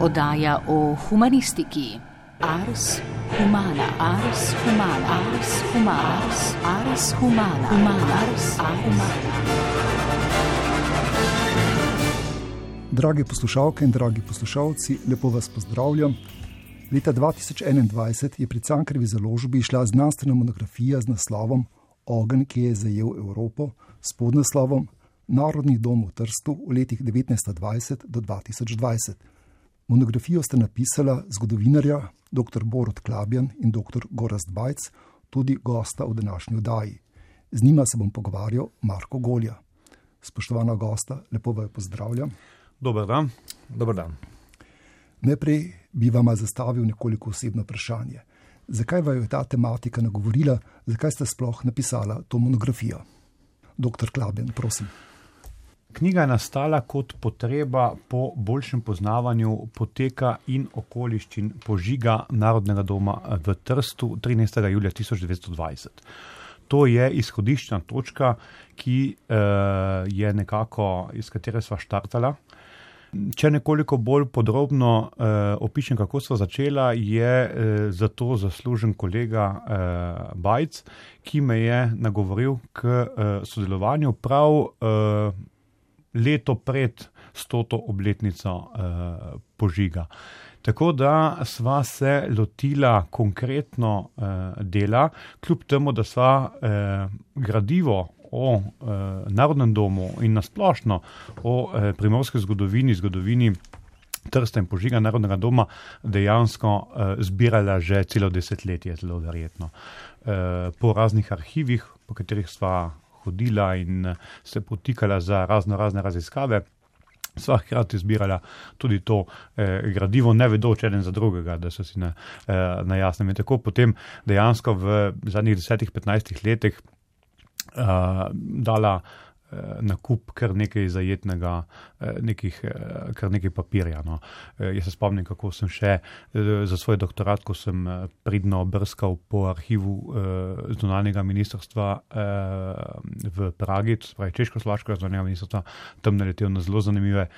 Oddaja o humanistiki. Ars humana, ars humana, ars humana, ars, ars humana, humana, ars, humana. Dragi poslušalke in dragi poslušalci, lepo vas pozdravljam. Leta 2021 je pri Cankarjevi založbi išla znanstvena monografija z naslovom Ogen, ki je zajel Evropo, s podnaslovom Narodni dom v Trstu v letih 1920 do 2020. Monografijo sta napisala zgodovinarja dr. Borod Klabjan in dr. Gorast Bajc, tudi gosta v današnji oddaji. Z njima se bom pogovarjal Marko Golja. Spoštovana gosta, lepo vas pozdravljam. Dober dan. Dobar dan. Najprej bi vam zastavil nekoliko osebno vprašanje. Zakaj vam je ta tematika nagovorila, zakaj ste sploh napisala to monografijo? Doktor Klabjan, prosim. Knjiga je nastala kot potreba po boljšem poznavanju poteka in okoliščin požiga Narodnega doma v Trstu 13. julija 1920. To je izhodiščna točka, ki uh, je nekako iz katere sva štartala. Če nekoliko bolj podrobno uh, opišem, kako so začela, je uh, za to zaslužen kolega uh, Bajc, ki me je nagovoril k uh, sodelovanju prav uh, leto pred stoto obletnico uh, požiga. Tako da sva se lotila konkretno uh, dela, kljub temu, da sva uh, gradivo o uh, narodnem domu in nasplošno o uh, primorski zgodovini, zgodovini Trsta in požiga narodnega doma dejansko uh, zbirala že celo desetletje, zelo verjetno. Uh, po raznih arhivih, po katerih sva hodila in eh, se potikala za razno razne raziskave. Sva hkrati zbirala tudi to eh, gradivo, ne vedoč eden za drugega, da so si na, eh, na jasnem. In tako potem dejansko v zadnjih 10-15 letih eh, dala nakup kar nekaj zajetnega, eh, nekih, eh, kar nekaj papirja. No. Eh, jaz se spomnim, kako sem še eh, za svoj doktorat, ko sem eh, pridno brskal po arhivu eh, zunanjega ministrstva eh, v Pragi, torej Češko-Slovaškega zunanjega ministrstva, tam naletel na zelo zanimive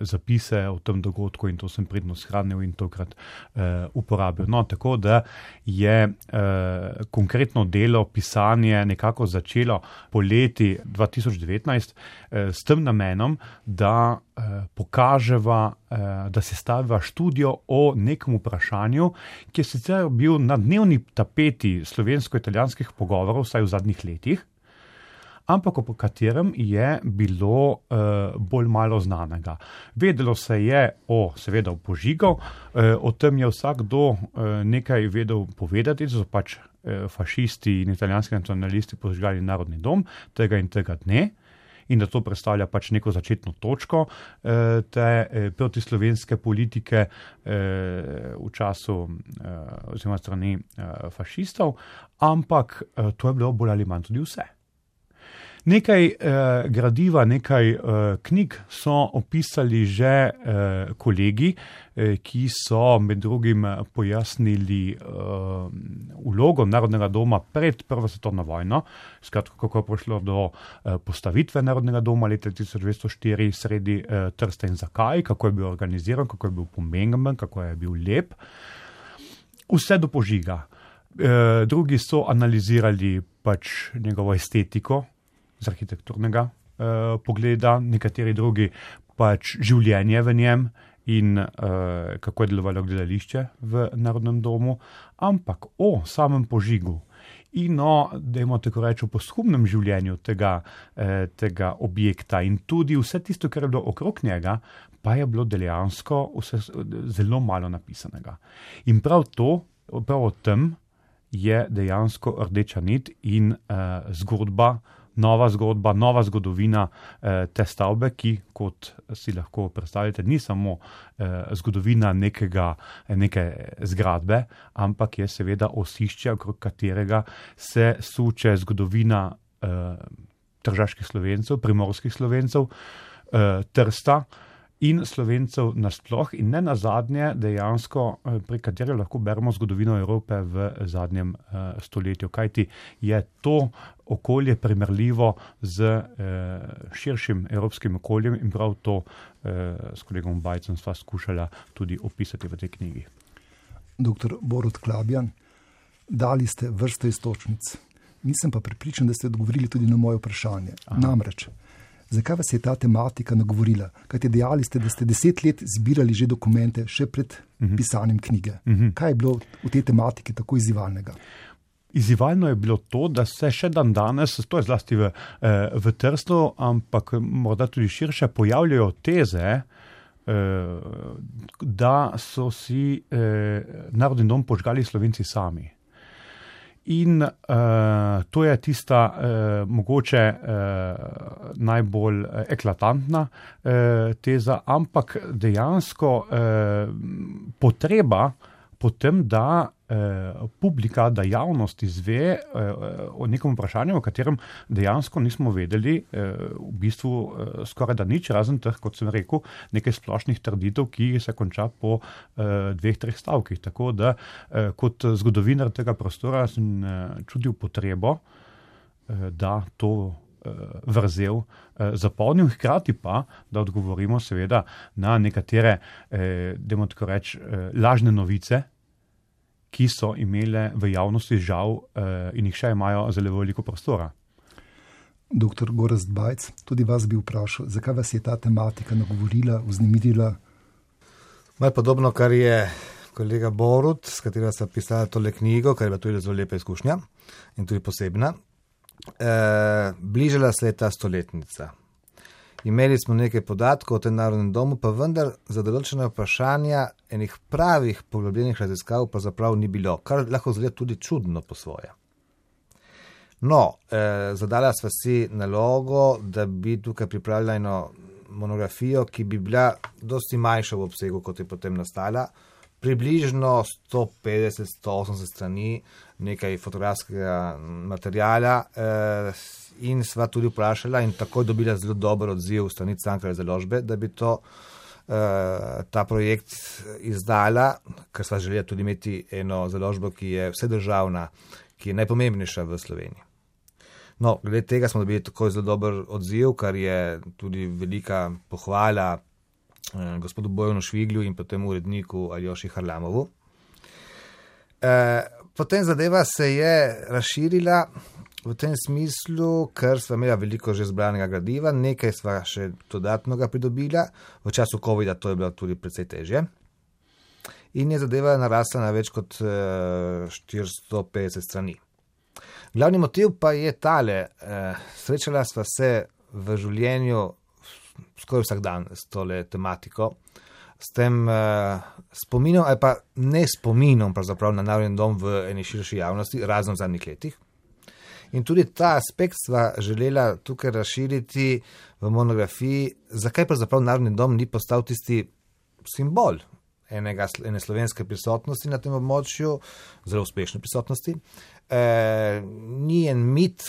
zapise o tem dogodku in to sem pridno shranil in tokrat uh, uporabil. No, tako da je uh, konkretno delo, pisanje nekako začelo poleti 2019 uh, s tem namenom, da uh, pokaževa, uh, da se staviva študijo o nekem vprašanju, ki je sicer bil na dnevni tapeti slovensko-italijanskih pogovorov, vsaj v zadnjih letih ampak o katerem je bilo uh, bolj malo znanega. Vedelo se je o, seveda, o požigu, uh, o tem je vsakdo uh, nekaj vedel povedati, da so pač uh, fašisti in italijanski nacionalisti požgali narodni dom tega in tega dne. In da to predstavlja pač neko začetno točko eh, te eh, protislovenske politike eh, v času eh, oziroma strani eh, fašistov, ampak eh, to je bilo bolj ali manj tudi vse. Nekaj eh, gradiva, nekaj eh, knjig so opisali že eh, kolegi, eh, ki so med drugim pojasnili eh, vlogo Narodnega doma pred Prvo svetovno vojno, skratka, kako je prišlo do eh, postavitve Narodnega doma leta 1904 sredi eh, Trsta in zakaj, kako je bil organiziran, kako je bil pomemben, kako je bil lep. Vse do požiga. E, drugi so analizirali pač njegovo estetiko, z arhitekturnega uh, pogleda, nekateri drugi pač življenje v njem in uh, kako je delovalo gledališče v Narodnem domu, ampak o samem požigu. In o, da imamo tako reči, posthumnem življenju tega, eh, tega objekta, in tudi vse tisto, kar je bilo okrog njega, pa je bilo dejansko vse zelo malo napisanega. In prav to, prav o tem je dejansko rdeča nit in eh, zgodba nova zgodba, nova zgodovina eh, te stavbe, ki, kot si lahko predstavljate, ni samo eh, zgodovina nekega, neke zgradbe, ampak je seveda osišče, okrog katerega se suče zgodovina eh, tržaških slovencev, primorskih slovencev, eh, trsta. In slovencev nasploh, in ne na zadnje, dejansko, prek katere lahko beremo zgodovino Evrope v zadnjem stoletju. Kajti je to okolje primerljivo z širšim evropskim okoljem in prav to s kolegom Bajcem sva skušala tudi opisati v tej knjigi. Doktor Borod Klabjan, dali ste vrsto istočnic. Nisem pa pripričan, da ste odgovorili tudi na moje vprašanje. Aha. Namreč, zakaj vas je ta tematika nagovorila? Kaj ste dejali, ste, da ste deset let zbirali že dokumente, še pred uh mhm. -huh. pisanjem knjige? Uh mhm. -huh. Kaj je bilo v tej tematiki tako izzivalnega? Izzivalno je bilo to, da se še dan danes, to je zlasti v, eh, v Trstu, ampak morda tudi širše, pojavljajo teze, eh, da so si eh, narodni dom požgali slovenci sami. In uh, to je tista uh, mogoče uh, najbolj eklatantna uh, teza, ampak dejansko uh, potreba potem, da publika, da javnost izve eh, o nekem vprašanju, o katerem dejansko nismo vedeli, eh, v bistvu eh, skoraj da nič, razen teh, kot sem rekel, nekaj splošnih trditev, ki se konča po eh, dveh, treh stavkih. Tako da eh, kot zgodovinar tega prostora sem eh, čutil potrebo, eh, da to. Eh, vrzel, eh, zapolnil, hkrati pa, da odgovorimo, seveda, na nekatere, eh, da tako rečem, eh, lažne novice, ki so imele v javnosti žal uh, in jih še imajo zelo veliko prostora. Doktor Gorast Bajc, tudi vas bi vprašal, zakaj vas je ta tematika nagovorila, vznemirila? Maj podobno, kar je kolega Borut, s katerim sem pisal tole knjigo, kar je bila tudi zelo lepa izkušnja in tudi posebna. E, bližala se je ta stoletnica. Imeli smo nekaj podatkov o tem narodnem domu, pa vendar za določene vprašanja enih pravih poglobljenih raziskav pravzaprav ni bilo, kar lahko zgleda tudi čudno po svoje. No, eh, zadala sva si nalogo, da bi tukaj pripravila eno monografijo, ki bi bila dosti manjša v obsegu, kot je potem nastala, približno 150-180 strani nekaj fotografskega materijala. Eh, in sva tudi vprašala in tako dobila zelo dober odziv strani Cankareve založbe, da bi to, uh, ta projekt izdala, ker sva želela tudi imeti eno založbo, ki je vsedržavna, ki je najpomembnejša v Sloveniji. No, glede tega smo dobili tako zelo dober odziv, kar je tudi velika pohvala eh, gospodu Bojonu Šviglju in potem uredniku Aljoši Harlamovu. Eh, potem zadeva se je razširila v tem smislu, ker smo imeli veliko že zbranega gradiva, nekaj smo še dodatnega pridobila, v času COVID-a to je bilo tudi precej težje. In je zadeva narasla na več kot 450 eh, strani. Glavni motiv pa je tale. Eh, srečala sva se v življenju skoraj vsak dan s tole tematiko, s tem uh, spominom, ali pa ne spominom, pravzaprav na narodni dom v eni širši javnosti, razen v zadnjih letih. In tudi ta aspekt sva želela tukaj razširiti v monografiji, zakaj pravzaprav Narodni dom ni postal tisti simbol enega, ene slovenske prisotnosti na tem območju, zelo uspešne prisotnosti. E, ni en mit,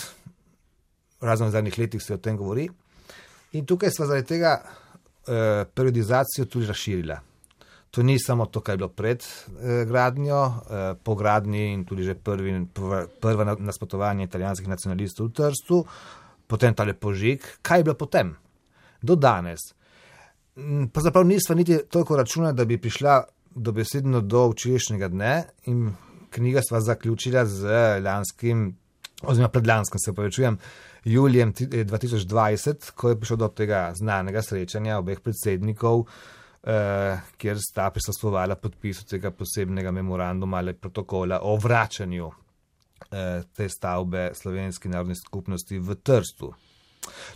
razen v zadnjih letih se o tem govori. In tukaj sva zaradi tega e, periodizacijo tudi razširila. To ni samo to, kar je bilo pred eh, gradnjo, eh, po gradnji in tudi že prvi, prva nasprotovanje italijanskih nacionalistov v Trstu, potem tale požig. Kaj je bilo potem? Do danes. Pravzaprav nisva niti toliko računa, da bi prišla do besedno do včerajšnjega dne in knjiga sva zaključila z lanskim, oziroma predlanskim, se povečujem, julijem 2020, eh, ko je prišlo do tega znanega srečanja obeh predsednikov uh, kjer sta prisostvovala podpisu tega posebnega memoranduma ali protokola o vračanju uh, te stavbe slovenski narodni skupnosti v Trstu.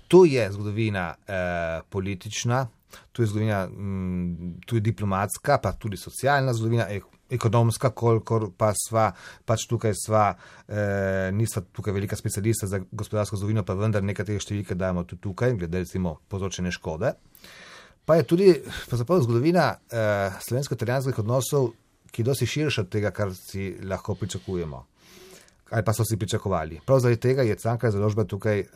Tu je zgodovina uh, politična, tu je zgodovina um, tudi diplomatska, pa tudi socialna zgodovina. Ekonomska, kolikor pa sva, pač tukaj sva, eh, nisva tukaj velika specialista za gospodarsko zgodovino, pa vendar nekatere številke dajemo tudi tukaj, glede recimo povzročene škode. Eh, Pa je tudi zgodovina eh, slovensko-italijanskih odnosov, ki je dosti širša od tega, kar si lahko pričakujemo. ali pa so si pričakovali. Prav zaradi tega je Cankar založba tukaj uh,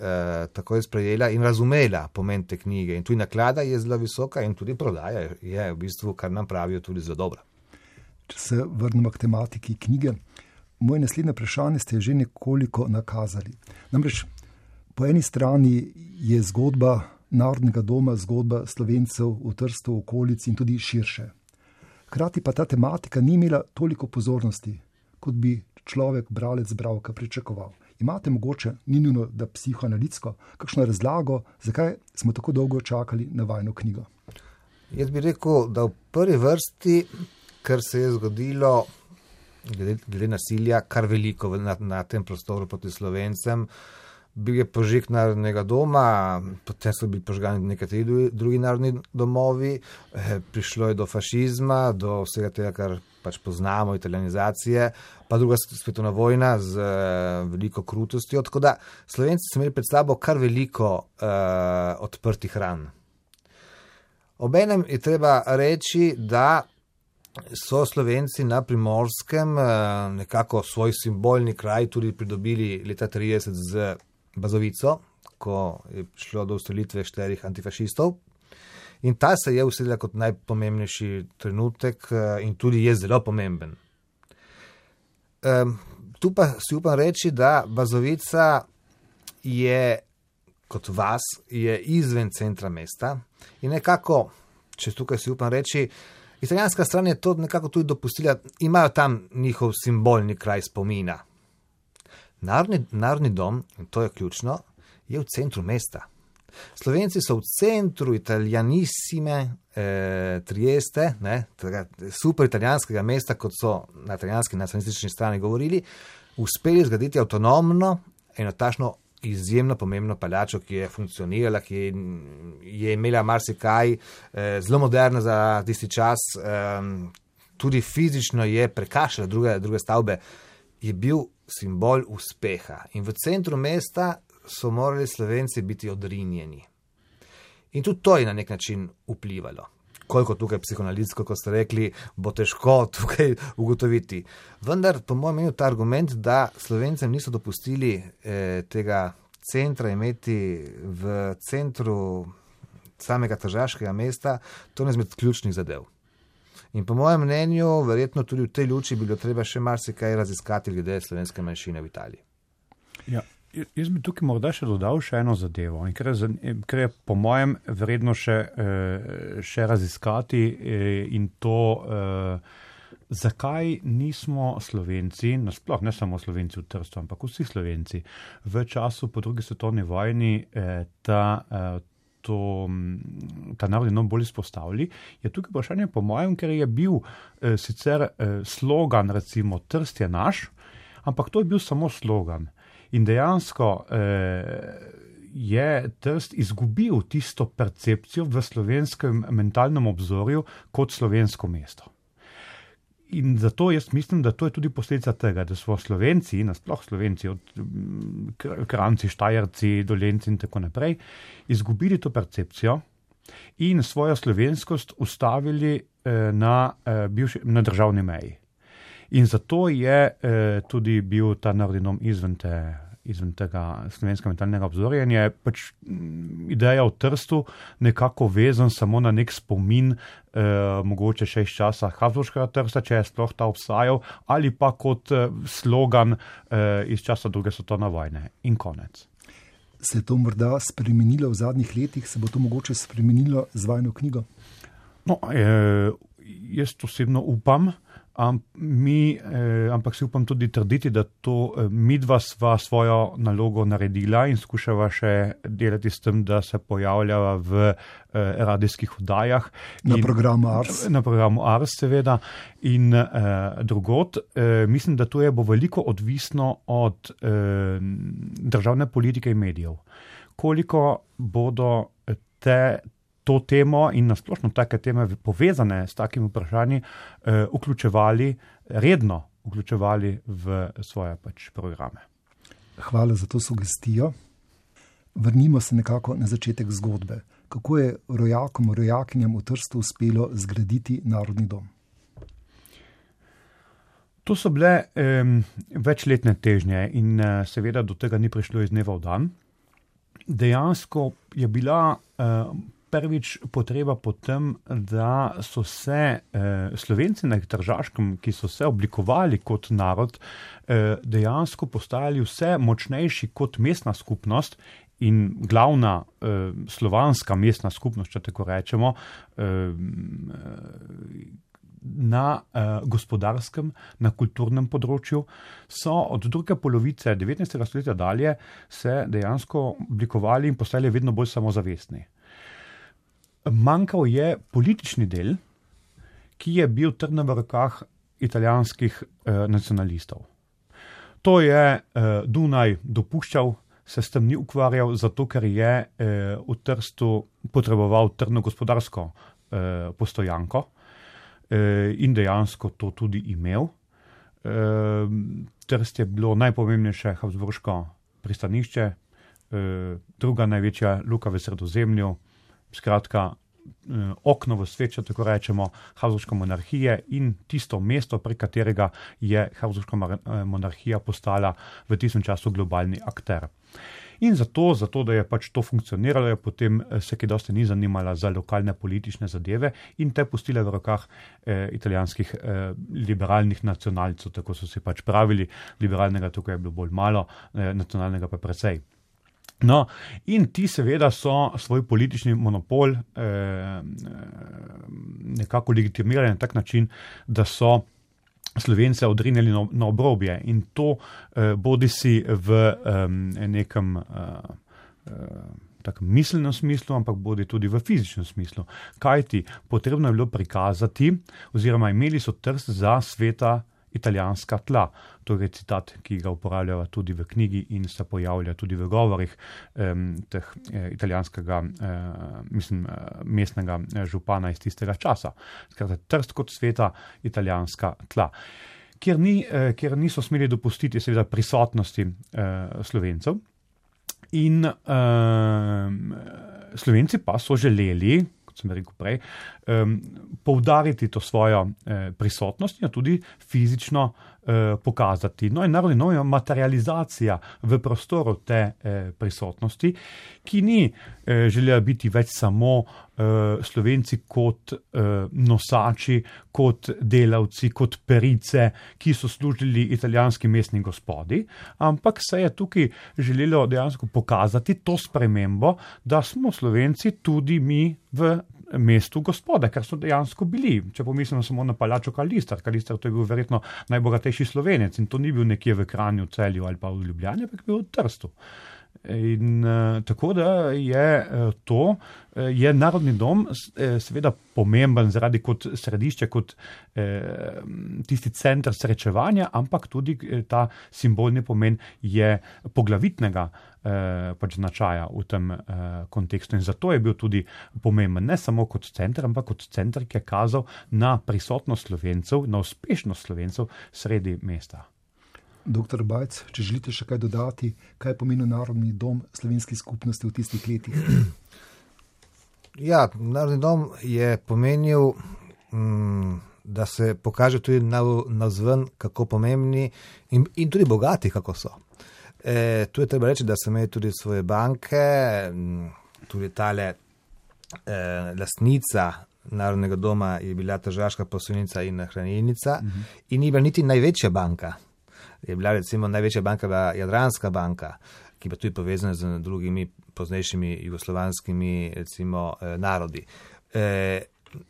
takoj sprejela in razumela pomen te knjige. In tudi naklada je zelo visoka in tudi prodaja je v bistvu, kar nam pravijo, tudi zelo dobra. Če se vrnemo k tematiki knjige, moje naslednje vprašanje ste že nekoliko nakazali. Namreč po eni strani je zgodba Narodnega doma, zgodba slovencev v Trstu, okolici in tudi širše. Hkrati pa ta tematika ni imela toliko pozornosti, kot bi človek, bralec, bralka pričakoval. Imate mogoče, ni nujno, da psihoanalitsko, kakšno razlago, zakaj smo tako dolgo čakali na vajno knjigo? Jaz bi rekel, da v prvi vrsti, ker se je zgodilo, glede, glede nasilja, kar veliko na, na tem prostoru proti slovencem. Bil je požig narodnega doma, potem so bili požgani nekateri drugi narodni domovi, eh, prišlo je do fašizma, do vsega tega, kar pač poznamo, italijanizacije, pa druga svetovna vojna z uh, veliko krutostjo. Tako da Slovenci so imeli pred sabo kar veliko uh, odprtih ran. Obenem je treba reči, da so Slovenci na primorskem uh, nekako svoj simbolni kraj tudi pridobili leta 30 z Bazovico, ko je šlo do ustrelitve šterih antifašistov. In ta se je usedla kot najpomembnejši trenutek eh, in tudi je zelo pomemben. Tu pa si upam reči, da Bazovica je kot vas, je izven centra mesta in nekako, če tukaj si upam reči, italijanska stran je to nekako tudi dopustila, imajo tam njihov simbolni kraj spomina. Narodni, narodni dom, in to je ključno, je v centru mesta. Slovenci so v centru italijanissime eh, Trieste, ne, tega super italijanskega mesta, kot so na italijanski nacionalistični strani govorili, uspeli zgraditi avtonomno in otašno izjemno pomembno paljačo, ki je funkcionirala, ki je, imela marsikaj, eh, zelo moderna za tisti čas, tudi fizično je prekašala druge, druge stavbe, je bil simbol uspeha. In v centru mesta so morali slovenci biti odrinjeni. In tudi to je na nek način vplivalo. Koliko tukaj psihoanalitsko, kot ste rekli, bo težko tukaj ugotoviti. Vendar, po mojem mnenju, ta argument, da slovencem niso dopustili eh, tega centra imeti v centru samega tržaškega mesta, to je ena izmed ključnih zadev. In po mojem mnenju, verjetno tudi v tej luči bi bilo treba še marsikaj raziskati glede slovenske manjšine v Italiji. Ja. Jaz bi tukaj morda še dodal še eno zadevo, ker je, ker je po mojem vredno še, eh, še raziskati eh, in to, eh, zakaj nismo Slovenci, nasploh ne samo Slovenci v Trstu, ampak vsi Slovenci v času po drugi svetovni vojni ta, to, ta narod eno bolj izpostavili. Je tukaj vprašanje po mojem, ker je bil sicer slogan, recimo Trst je naš, ampak to je bil samo slogan. In dejansko eh, je Trst izgubil tisto percepcijo v slovenskem mentalnem obzorju kot slovensko mesto. In zato jaz mislim, da to je tudi posledica tega, da smo Slovenci, nasploh Slovenci, od mm, Kranci, Štajerci, Dolenci in tako naprej, izgubili to percepcijo in svojo slovenskost ustavili eh, na, eh, bivši, na državni meji. In zato je eh, tudi bil ta narodnom izven, te, izven tega slovenskega mentalnega obzorja. In je pač mm, ideja o trstu nekako vezan samo na nek spomin, eh, mogoče še iz časa Habsburškega trsta, če je sploh ta obstajal, ali pa kot eh, slogan eh, iz časa druge svetovne vojne. In konec. Se je to morda spremenilo v zadnjih letih, se bo to mogoče spremenilo z vajno knjigo? No, eh, jaz osebno upam. Am, mi, eh, ampak si upam tudi trditi, da to eh, mi dva sva svojo nalogo naredila in skušava še delati s tem, da se pojavljava v eh, radijskih vdajah. Na in, programu Ars. Na programu Ars, seveda. In eh, drugot, eh, mislim, da to je bo veliko odvisno od eh, državne politike in medijev. Koliko bodo te to temo in nasplošno take teme povezane s takimi vprašanji eh, vključevali, redno vključevali v svoje pač programe. Hvala za to sugestijo. Vrnimo se nekako na začetek zgodbe. Kako je rojakom, rojakinjam v Trstu uspelo zgraditi narodni dom? To so bile um, večletne težnje in uh, seveda do tega ni prišlo iz dneva v dan. Dejansko je bila uh, prvič potreba potem, da so se uh, Slovenci na Tržaškem, ki so se oblikovali kot narod, uh, dejansko postajali vse močnejši kot mestna skupnost. In glavna eh, slovanska mestna skupnost, če tako rečemo, eh, na uh, gospodarskem, na kulturnem področju, so od druge polovice 19. stoletja dalje se dejansko oblikovali in postali vedno bolj samozavestni. Manjkal je politični del, ki je bil trdno v rokah italijanskih uh, nacionalistov. To je uh, Dunaj dopuščal, se s tem ni ukvarjal, zato ker je uh, v Trstu potreboval trdno gospodarsko uh, postojanko. Eh, in dejansko to tudi imel. Eh, Trst je bilo najpomembnejše Habsburško pristanišče, eh, druga največja luka v sredozemlju, skratka okno v svet, če tako rečemo, Habsburške monarhije in tisto mesto, prek katerega je Habsburška monarhija postala v tistem času globalni akter. In zato, zato, da je pač to funkcioniralo, je potem eh, se ki dosti ni zanimala za lokalne politične zadeve in te pustile v rokah eh, italijanskih eh, liberalnih nacionalcev, tako so si pač pravili, liberalnega tukaj je bilo bolj malo, eh, nacionalnega pa precej. No, in ti seveda so svoj politični monopol eh, nekako legitimirali na tak način, da so Slovence odrinili na, na obrobje in to eh, bodi si v eh, nekem eh, eh, miselnem smislu, ampak bodi tudi v fizičnem smislu. Kaj ti potrebno je bilo prikazati, oziroma imeli so trst za sveta italijanska tla. To je citat, ki ga uporabljajo tudi v knjigi in se pojavlja tudi v govorih um, teh eh, italijanskega, eh, mislim, eh, mestnega eh, župana iz tistega časa. Skratka, trst kot sveta italijanska tla. Ker, ni, eh, ker niso smeli dopustiti, seveda, prisotnosti eh, slovencev. In eh, slovenci pa so želeli, kot sem rekel prej, um, poudariti to svojo eh, prisotnost in tudi fizično eh, pokazati. No, in naravno je materializacija v prostoru te eh, prisotnosti, ki ni eh, želela biti več samo eh, slovenci kot eh, nosači, kot delavci, kot perice, ki so služili italijanski mestni gospodi, ampak se je tukaj želelo dejansko pokazati to spremembo, da smo slovenci tudi mi v mestu gospode, ker so dejansko bili. Če pomislimo samo na palačo Kalistar, Kalistar to je bil verjetno najbogatejši slovenec in to ni bil nekje v Kranju, Celju ali pa v Ljubljani, ampak bil v Trstu. In uh, tako da je uh, to, uh, je narodni dom uh, seveda pomemben zaradi kot središče, kot uh, tisti center srečevanja, ampak tudi uh, ta simbolni pomen je poglavitnega uh, pač značaja v tem uh, kontekstu. In zato je bil tudi pomemben ne samo kot center, ampak kot center, ki je kazal na prisotnost slovencev, na uspešnost slovencev sredi mesta. Doktor Bajc, če želite še kaj dodati, kaj pomeni narodni dom slovenskih skupnosti v tistih letih? Ja, narodni dom je pomenil, mm, da se pokaže tudi na, na zven, kako pomembni in, in tudi bogati, kako so. E, tu je treba reči, da so imeli tudi svoje banke, mm, tudi tale e, lastnica. Narodnega doma je bila Tržaška poslovnica in hranilnica, uh mhm. -huh. in ni bila niti največja banka je bila recimo največja banka, Jadranska banka, ki pa tudi povezana z drugimi poznejšimi jugoslovanskimi recimo, eh, narodi. Eh,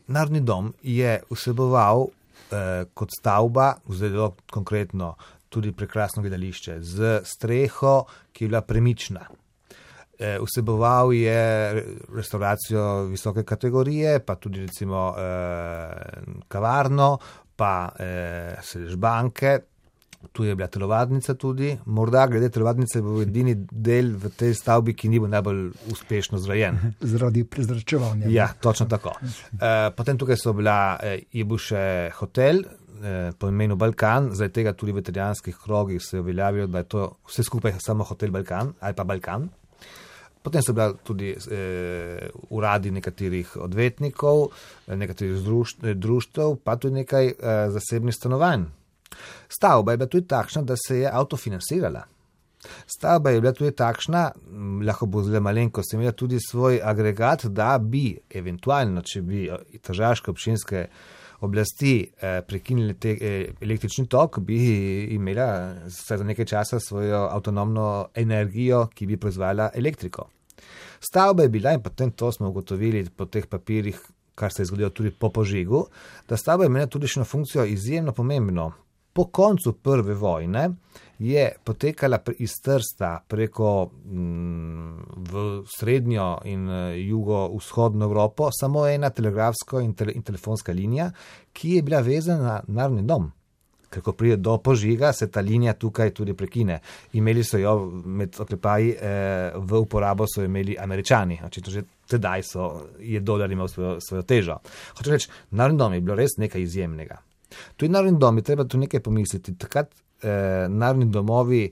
Narodni dom je vseboval eh, kot stavba, zelo konkretno, tudi prekrasno gledališče z streho, ki je bila premična. Eh, vseboval je restauracijo visoke kategorije, pa tudi recimo eh, kavarno, pa eh, sedež banke, Tu je bila telovadnica tudi, morda glede telovadnice bil edini del v tej stavbi, ki ni bil najbolj uspešno zgrajen. Zaradi prezračevanja. Ja, točno tako. E, potem tukaj bila, eh, je bil še hotel e, po imenu Balkan, zdaj tega tudi v italijanskih krogih se je uveljavilo, da je to vse skupaj samo hotel Balkan ali pa Balkan. Potem so bila tudi e, uradi nekaterih odvetnikov, nekaterih društv, pa tudi nekaj e, zasebnih stanovanj Stavba je bila tudi takšna, da se je avtofinancirala. Stavba je bila tudi takšna, lahko bo zelo malenko, sem imela tudi svoj agregat, da bi eventualno, če bi eh, tržaške občinske oblasti eh, prekinili te, eh, električni tok, bi imela za nekaj časa svojo avtonomno energijo, ki bi proizvajala elektriko. Stavba je bila in potem to smo ugotovili po teh papirjih, kar se je zgodilo tudi po požigu, da stavba je imela tudi še eno funkcijo izjemno pomembno. Po koncu prve vojne je potekala iz Trsta preko mm, v srednjo in eh, jugovzhodno Evropo samo ena telegrafska in, tele, in telefonska linija, ki je bila vezana na narodni dom. Ker ko pride do požiga, se ta linija tukaj tudi prekine. Imeli so jo med oklepaji eh, v uporabo, so imeli američani. Očitno že tedaj so, je dolar imel svojo, svojo težo. Hoče reči, narodni dom je bilo res nekaj izjemnega. Tudi narodni dom je treba tu nekaj pomisliti. Takrat eh, narodni domovi,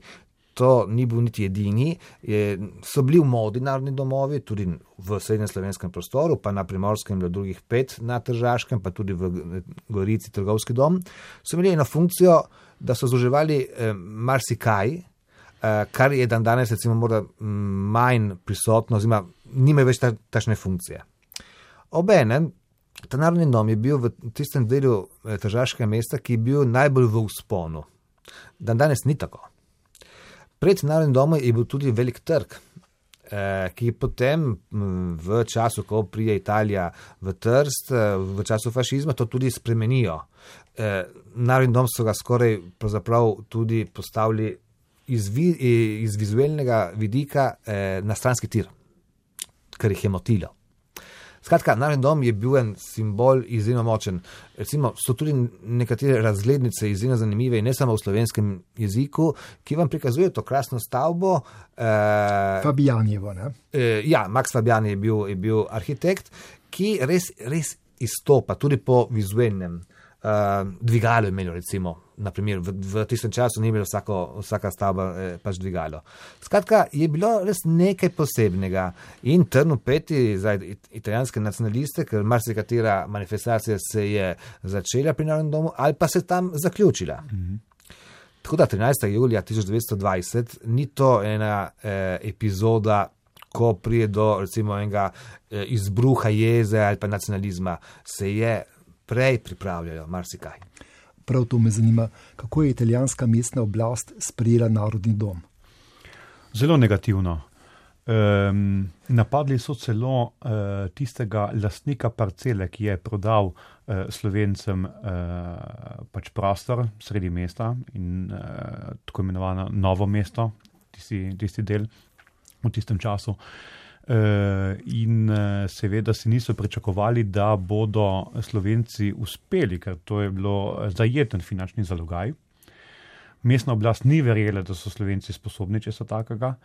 to ni bil niti edini, je, so bili v modi narodni domovi, tudi v srednjem slovenskem prostoru, pa na primorskem je bilo drugih pet, na Tržaškem, pa tudi v eh, Gorici trgovski dom. So imeli eno funkcijo, da so združevali eh, marsikaj, eh, kar je dan danes recimo morda mm, manj prisotno, oziroma nima več ta, tašne funkcije. Obenem, ta narodni dom je bil v tistem delu eh, Tržaškega mesta, ki je bil najbolj v usponu. Dan danes ni tako. Pred narodnim domom je bil tudi velik trg, eh, ki je potem v času, ko prije Italija v Trst, eh, v času fašizma, to tudi spremenijo. Narodni dom so ga skoraj tudi postavili iz, iz vizualnega vidika na stranski tir, kar jih je motilo. Skratka, Narodni dom je bil en simbol izjemno močen. Recimo, so tudi nekatere razglednice izjemno zanimive in ne samo v slovenskem jeziku, ki vam prikazujejo to krasno stavbo. Eh, Fabijanjevo. Ne? eh, ja, Max Fabian je bil, je bil arhitekt, ki res, res izstopa tudi po vizualnem. Uh, dvigalo imelo, recimo, naprimer, v, v tistem času ni bilo vsako, vsaka stavba eh, pač dvigalo. Skratka, je bilo res nekaj posebnega in trn v peti za it, italijanske nacionaliste, ker marsikatera manifestacija se je začela pri Narodnem domu ali pa se tam zaključila. -hmm. Tako da 13. julija 1920 ni to ena eh, epizoda, ko prije do recimo enega eh, izbruha jeze ali pa nacionalizma, se je prej pripravljajo marsikaj. Prav to me zanima, kako je italijanska mestna oblast sprejela narodni dom. Zelo negativno. Um, napadli so celo uh, tistega lastnika parcele, ki je prodal uh, slovencem uh, pač prostor sredi mesta in uh, tako imenovano novo mesto, tisti, tisti del v tistem času. Uh, in uh, seveda si niso pričakovali, da bodo Slovenci uspeli, ker to je bilo zajeten finančni zalogaj. Mestna oblast ni verjela, da so Slovenci sposobni česa takega.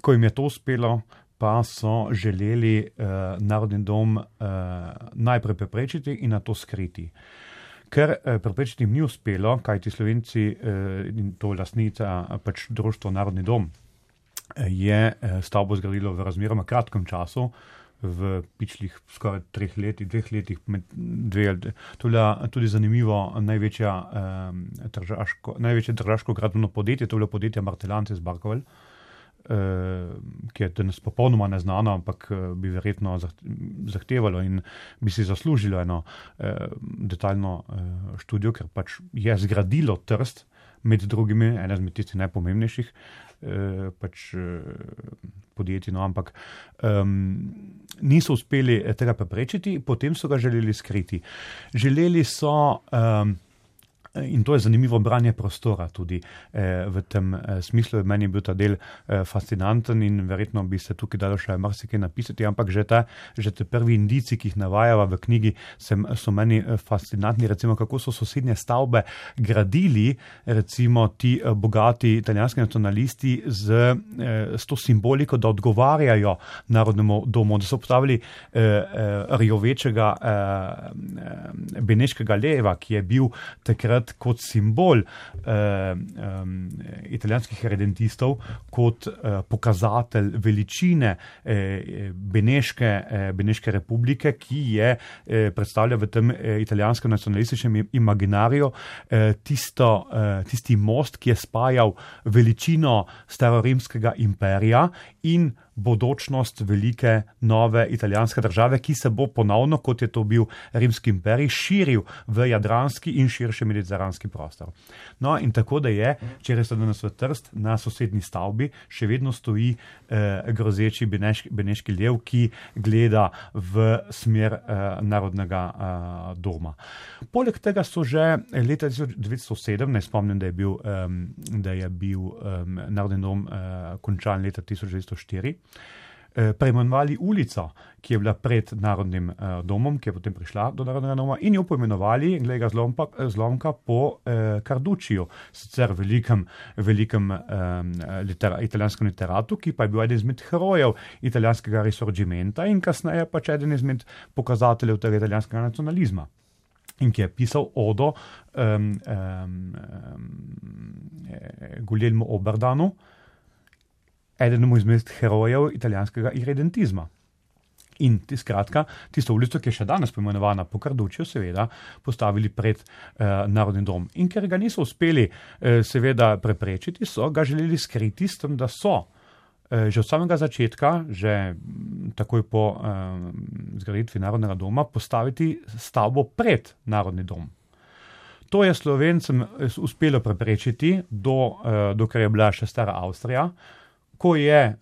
Ko jim je to uspelo, pa so želeli uh, narodni dom uh, najprej preprečiti in na to skriti. Ker uh, preprečiti jim ni uspelo, kajti Slovenci uh, in to lastnica, pač društvo Narodni dom, je stavbo zgradilo v razmeroma kratkem času, v pičlih skoraj treh letih, dveh letih, dve to je bila tudi zanimivo, največja, um, držaško, največje državsko gradbeno podjetje, to je bilo podjetje Martelance z Barkovel. Uh, ki je danes popolnoma neznano, ampak bi verjetno zahtevalo in bi si zaslužilo eno uh, detaljno uh, študijo, ker pač je zgradilo trst, med drugimi, ena izmed tistih najpomembnejših pač, uh, podjetij, no, ampak um, niso uspeli tega preprečiti, potem so ga želeli skriti. Želeli so. Um, In to je zanimivo branje prostora tudi eh, v tem eh, smislu. Meni je bil ta del eh, fascinanten in verjetno bi se tukaj dalo še marsikaj napisati, ampak že te, že te prvi indici, ki jih navajava v knjigi, sem, so meni eh, fascinantni. Recimo, kako so sosednje stavbe gradili, recimo ti eh, bogati italijanski nacionalisti z, eh, s to simboliko, da odgovarjajo narodnemu domu, da so postavili eh, eh, rjovečega eh, beneškega leva, ki je bil takrat takrat kot simbol eh, um, italijanskih redentistov, kot eh, pokazatelj veličine eh, Beneške, eh, Beneške republike, ki je eh, predstavlja v tem eh, italijanskem nacionalističnem imaginariju eh, tisto, eh, tisti most, ki je spajal veličino starorimskega imperija in bodočnost velike nove italijanske države, ki se bo ponovno, kot je to bil rimski imperij, širil v jadranski in širši mediteranski prostor. No, in tako da je, če res danes v Trst, na sosednji stavbi še vedno stoji eh, grozeči beneški, beneški lev, ki gleda v smer eh, narodnega eh, doma. Poleg tega so že leta 1907, ne spomnim, da je bil, um, da je bil um, narodni dom uh, končan leta 1904. Eh, preimenovali ulico, ki je bila pred Narodnim eh, domom, ki je potem prišla do Narodnega doma, in jo poimenovali, glede zlomka, zlomka po eh, Kardučiju, sicer velikem, velikem eh, litera, italijanskem literatu, ki pa je bil eden izmed herojev italijanskega risorgimenta in kasneje pač eden izmed pokazateljev tega italijanskega nacionalizma. In ki je pisal odo um, um, um, Guglielmo Oberdanu, enemu izmed herojev italijanskega irredentizma. In skratka, tisto ulico, ki je še danes poimenovana po Kardučju, seveda postavili pred eh, Narodni dom. In ker ga niso uspeli, eh, seveda, preprečiti, so ga želeli skriti s tem, da so eh, že od samega začetka, že takoj po eh, zgraditvi Narodnega doma, postaviti stavbo pred Narodni dom. To je slovencem eh, uspelo preprečiti, do, eh, dokler je bila še stara Avstrija ko je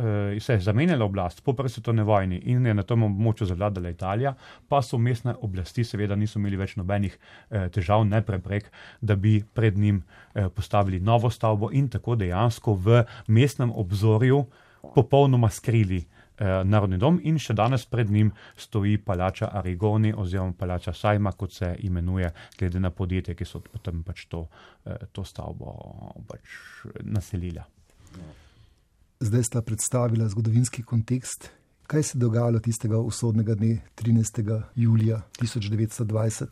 uh, se zamenjala oblast po prvi svetovni vojni in je na tem območju zavladala Italija, pa so mestne oblasti seveda niso imeli več nobenih uh, težav, ne preprek, da bi pred njim uh, postavili novo stavbo in tako dejansko v mestnem obzorju popolnoma skrili. Narodni dom in še danes pred njim stoji palača Arigoni oziroma palača Sajma, kot se imenuje, glede na podjetje, ki so potem pač to, to stavbo pač naselila. No zdaj sta predstavila zgodovinski kontekst. Kaj se je dogajalo tistega usodnega dne, 13. julija 1920?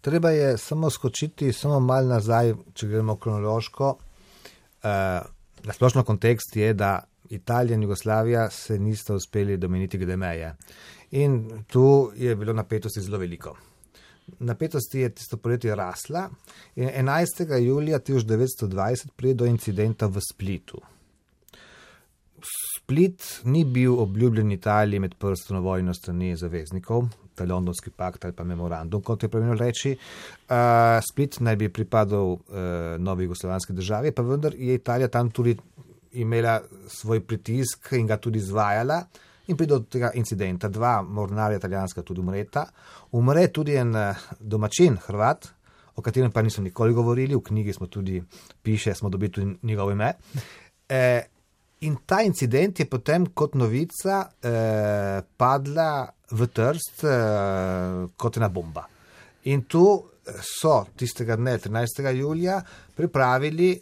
Treba je samo skočiti, samo malo nazaj, če gremo kronološko. Uh, na splošno kontekst je, da Italija in Jugoslavija se nista uspeli domeniti glede meje. In tu je bilo napetosti zelo veliko. Napetosti je tisto poletje rasla in 11. julija 1920 pride do incidenta v Splitu. Split ni bil obljubljen Italiji med prstno vojno strani zaveznikov, ta londonski pakt ali pa memorandum, kot je pravilno reči. Uh, Split naj bi pripadal uh, novi jugoslovanski državi, pa vendar je Italija tam tudi imela svoj pritisk in ga tudi izvajala. In pride do tega incidenta. Dva mornarja italijanska tudi umreta. Umre tudi en domačin, Hrvat, o katerem pa nismo nikoli govorili, v knjigi smo tudi piše, smo dobili tudi njegovo ime. E, In ta incident je potem kot novica eh, padla v trst eh, kot ena bomba. In tu so tistega dne, 13. julija, pripravili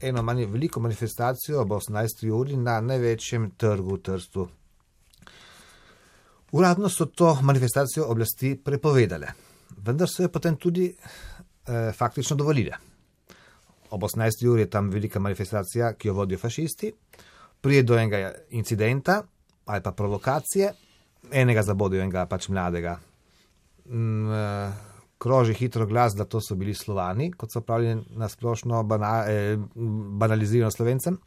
eno manj veliko manifestacijo ob 18. juliju na največjem trgu v trstu. Uradno so to manifestacijo oblasti prepovedale, vendar so jo potem tudi eh, faktično dovolile. Ob 18. juliju je tam velika manifestacija, ki jo vodijo fašisti pride do enega incidenta ali pa provokacije, enega zabodijo, enega pač mladega. Mm, eh, kroži hitro glas, da to so bili slovani, kot so pravili na splošno bana, eh, banalizirano slovencem.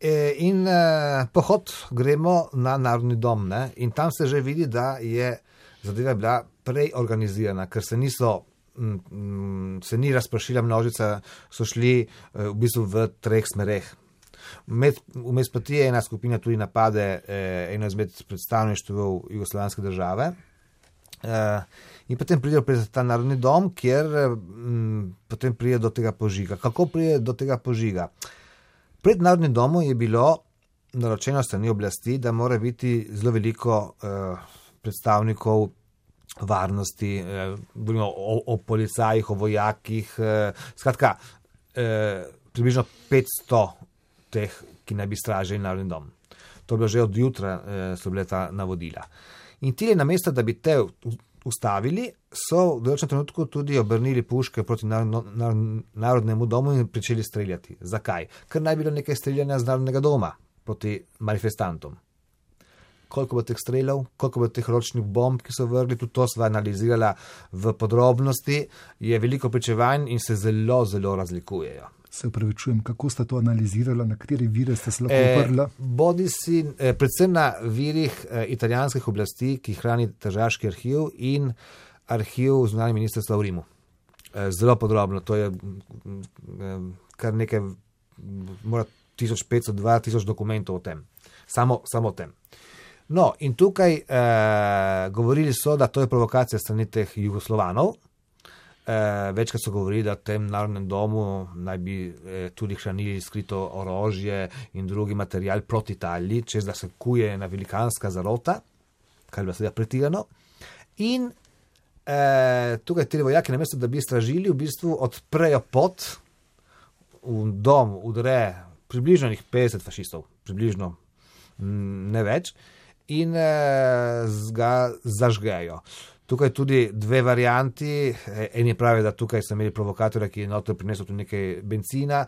E, in eh, pohod gremo na narodni dom ne? in tam se že vidi, da je zadeva bila prej organizirana, ker se niso. Mm, mm, se ni razpršila množica, so šli eh, v bistvu v treh smereh. Vmes pa ti je ena skupina tudi napade eh, eno izmed predstavništv jugoslovanske države. Eh, in potem pridejo pred ta narodni dom, kjer hm, potem pride do tega požiga. Kako pride do tega požiga? Pred narodnim domom je bilo naročeno strani oblasti, da mora biti zelo veliko eh, predstavnikov varnosti, eh, govorimo o, o policajih, o vojakih, eh, skratka, eh, približno 500 teh, ki naj bi stražili narodni dom. To je bilo že od jutra, eh, so bile ta navodila. In ti na mesto, da bi te ustavili, so v določenem trenutku tudi obrnili puške proti narodno, narodnemu domu in začeli streljati. Zakaj? Ker naj bilo nekaj streljanja z narodnega doma proti manifestantom. Koliko bo teh streljev, koliko bo teh ročnih bomb, ki so vrgli, tudi to sva analizirala v podrobnosti, je veliko pričevanj in se zelo, zelo razlikujejo. Se upravičujem, kako ste to analizirali, na kateri vire ste se lahko oprli? Eh, bodi si, eh, predvsem na virih eh, italijanskih oblasti, ki hrani težaški arhiv in arhiv zunanjega ministrstva v Rimu. Eh, zelo podrobno, to je mm, eh, kar nekaj, mora 1500-2000 dokumentov o tem, samo, samo o tem. No, in tukaj eh, govorili so, da to je provokacija strani teh jugoslovanov. Eh, večkrat so govorili, da v tem narodnem domu naj bi eh, tudi hranili skrito orožje in drugi material proti Italiji, čez da se kuje ena velikanska zarota, kar je bilo seveda pretirano. In eh, tukaj ti vojaki, namesto da bi stražili, v bistvu odprejo pot v dom, udre približno 50 fašistov, približno ne več, in eh, ga zažgejo. Tukaj tudi dve varianti. Eni pravijo, da tukaj so imeli provokatorja, ki je noter prinesel tudi nekaj benzina,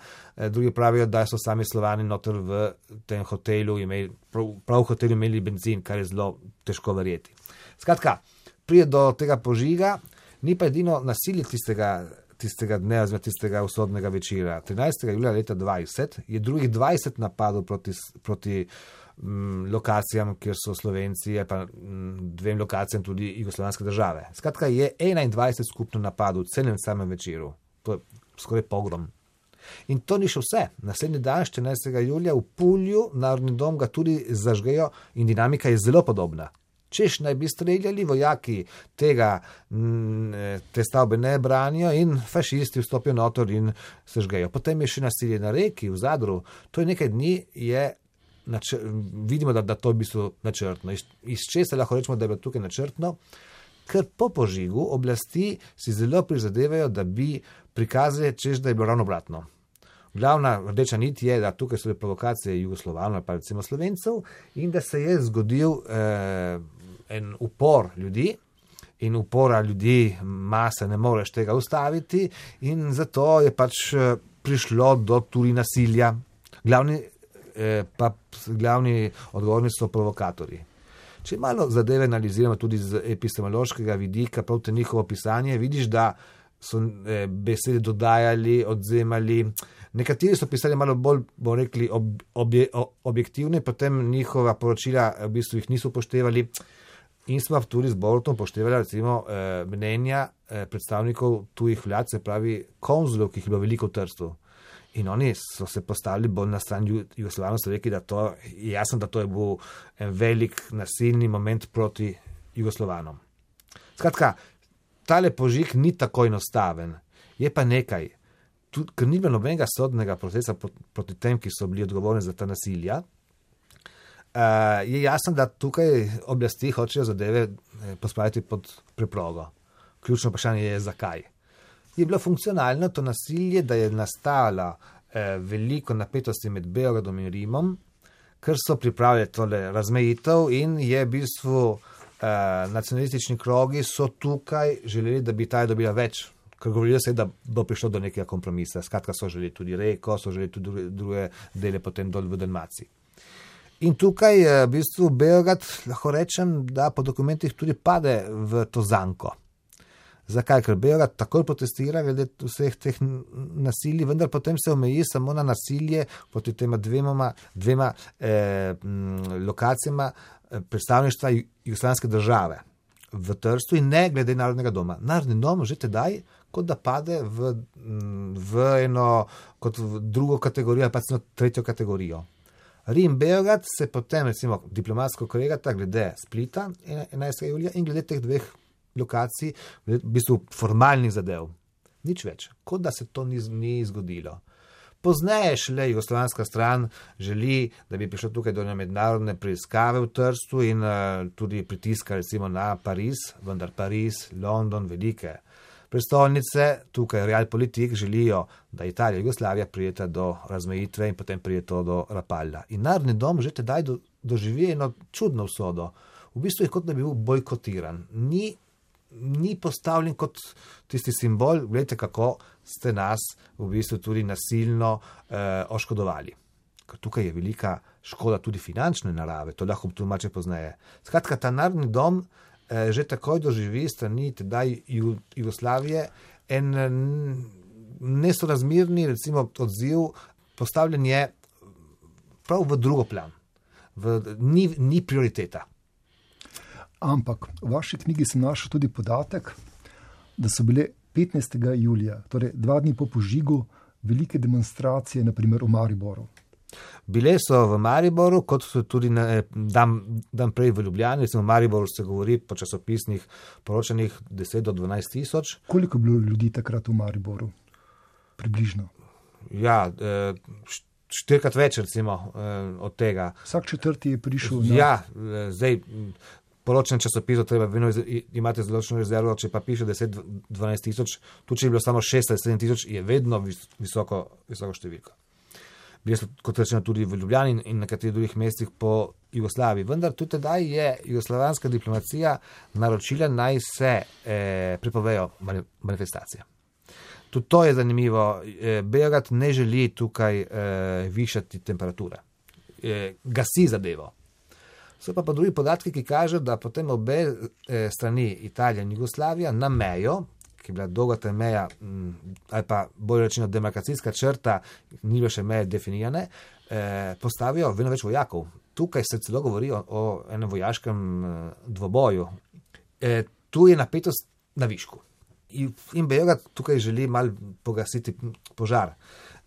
drugi pravijo, da so sami slovani noter v tem hotelu imeli, prav, prav v hotelu imeli benzin, kar je zelo težko verjeti. Skratka, prije do tega požiga, ni pa edino nasilje tistega. Tistega dne, oziroma tistega usodnega večera, 13. julija leta 20, je drugih 20 napadov proti, proti m, lokacijam, kjer so Slovenci, pa m, dvem lokacijam tudi jugoslovanske države. Skratka, je 21 skupno napadov v celem samem večeru, to je skoraj pogrom. In to ni še vse. Naslednji dan, 14. julija, v Pulju, narodni dom ga tudi zažgejo in dinamika je zelo podobna. Češ naj bi streljali, vojaki tega, te stavbe ne branijo in fašisti vstopijo notor in se žgejo. Potem je še nasilje na reki, v Zadru. To je nekaj dni, je načr, vidimo, da, da to je v bistvu načrtno. Iz, iz česa lahko rečemo, da je bilo tukaj načrtno? Ker po požigu oblasti si zelo prizadevajo, da bi prikazali, češ da je bilo ravno obratno. Glavna rdeča nit je, da tukaj so bile provokacije Jugoslovanov, pa recimo Slovencev, in da se je zgodil eh, en upor ljudi. In upora ljudi, masa, ne moreš tega ustaviti, in zato je pač prišlo do tudi nasilja. Glavni eh, pa glavni odgovorni so provokatorji. Če malo zadeve analiziramo tudi z epistemološkega vidika, prav te njihovo pisanje, vidiš, da so eh, besede dodajali, odzemali. Nekateri so pisali malo bolj, bomo rekli, ob, obje, objektivne, potem njihova poročila v bistvu jih niso upoštevali. In smo tudi z Borotom upoštevali recimo eh, mnenja eh, predstavnikov tujih vlad, se pravi konzulov, ki jih je bilo veliko v Trstu. In oni so se postavili bolj na stran Jugoslavije, so rekli, da to, jasno, da to je bil en velik nasilni moment proti Jugoslovanom. Skratka, tale požig ni tako enostaven, je pa nekaj. Tud, ker ni bilo nobenega sodnega procesa proti tem, ki so bili odgovorni za ta nasilja, je jasno, da tukaj oblasti hočejo zadeve eh, pospraviti pod preprogo. Ključno vprašanje je, zakaj je bilo funkcionalno to nasilje, da je nastala eh, veliko napetosti med Beogradom in Rimom, ker so pripravili tole razmejitev in je v bistvu eh, nacionalistični krogi so tukaj želeli, da bi Italija dobila več. Ker govorijo se, da bo prišlo do nekega kompromisa. Skratka, so želeli tudi reko, so želeli tudi druge dele potem dol v Dalmaciji. In tukaj je v bistvu Beograd, lahko rečem, da po dokumentih tudi pade v to zanko. Zakaj? Ker Beograd takoj protestira glede vseh teh nasilij, vendar potem se omeji samo na nasilje proti tema dvema, dvema eh, lokacijama eh, predstavništva Jugoslavijske države v Trstu in ne glede narodnega doma. Narodni dom že tedaj, kot da pade v, v eno, kot v drugo kategorijo, pa celo tretjo kategorijo. Rim, Beograd se potem, recimo, diplomatsko kolegata glede Splita 11. julija in glede teh dveh lokacij, v bistvu formalnih zadev. Nič več, kot da se to ni, ni zgodilo. Pozneje šele jugoslovanska stran želi, da bi prišlo tukaj do mednarodne preiskave v Trstu in uh, tudi pritiska recimo na Pariz, vendar Pariz, London, velike prestolnice, tukaj realpolitik želijo, da Italija in Jugoslavija prijeta do razmejitve in potem prijeto do Rapalja. In narodni dom že tedaj do, doživi eno čudno usodo. V bistvu je kot da bi bil bojkotiran. Ni ni postavljen kot tisti simbol, gledajte, kako ste nas v bistvu tudi nasilno eh, oškodovali. Ker tukaj je velika škoda tudi finančne narave, to lahko tolmače pozneje. Skratka, ta narodni dom že takoj doživi strani tedaj Ju, Jugoslavije en nesorazmerni, recimo, odziv, postavljen je prav v drugo plan, v, ni, ni prioriteta. Ampak v vaši knjigi sem našel tudi podatek, da so bile 15. julija, torej dva dni po požigu, velike demonstracije, naprimer v Mariboru. Bile so v Mariboru, kot so tudi na, eh, dan, dan prej v Ljubljani. V Mariboru se govori po časopisnih poročanjih 10 do 12 tisoč. Koliko je bilo ljudi takrat v Mariboru? Približno. Ja, eh, štirikrat več, recimo, eh, od tega. Vsak četrti je prišel na. Ja, zdaj. Poročen časopis, treba vedno imeti zelo zelo rezervo, če pa piše 10-12 tisoč, tu če je bilo samo 6-7 tisoč, je vedno visoko, visoko številka bili so, kot rečeno, tudi v Ljubljani in na nekaterih drugih mestih po Jugoslaviji. Vendar tudi tedaj je jugoslovanska diplomacija naročila naj se eh, prepovejo manifestacije. Tudi to je zanimivo. Eh, Beograd ne želi tukaj eh, višati temperature, eh, gasi zadevo. So pa, pa drugi podatki, ki kažejo, da potem obe eh, strani, Italija in Jugoslavija, na mejo, ki je bila dolga ta meja, mm, ali pa bolj rečeno demarkacijska črta, ni bilo še meje definirane, eh, postavijo vedno več vojakov. Tukaj se celo govori o, o enem vojaškem eh, dvoboju. Eh, tu je napetost na višku. In, Beograd tukaj želi mal pogasiti požar.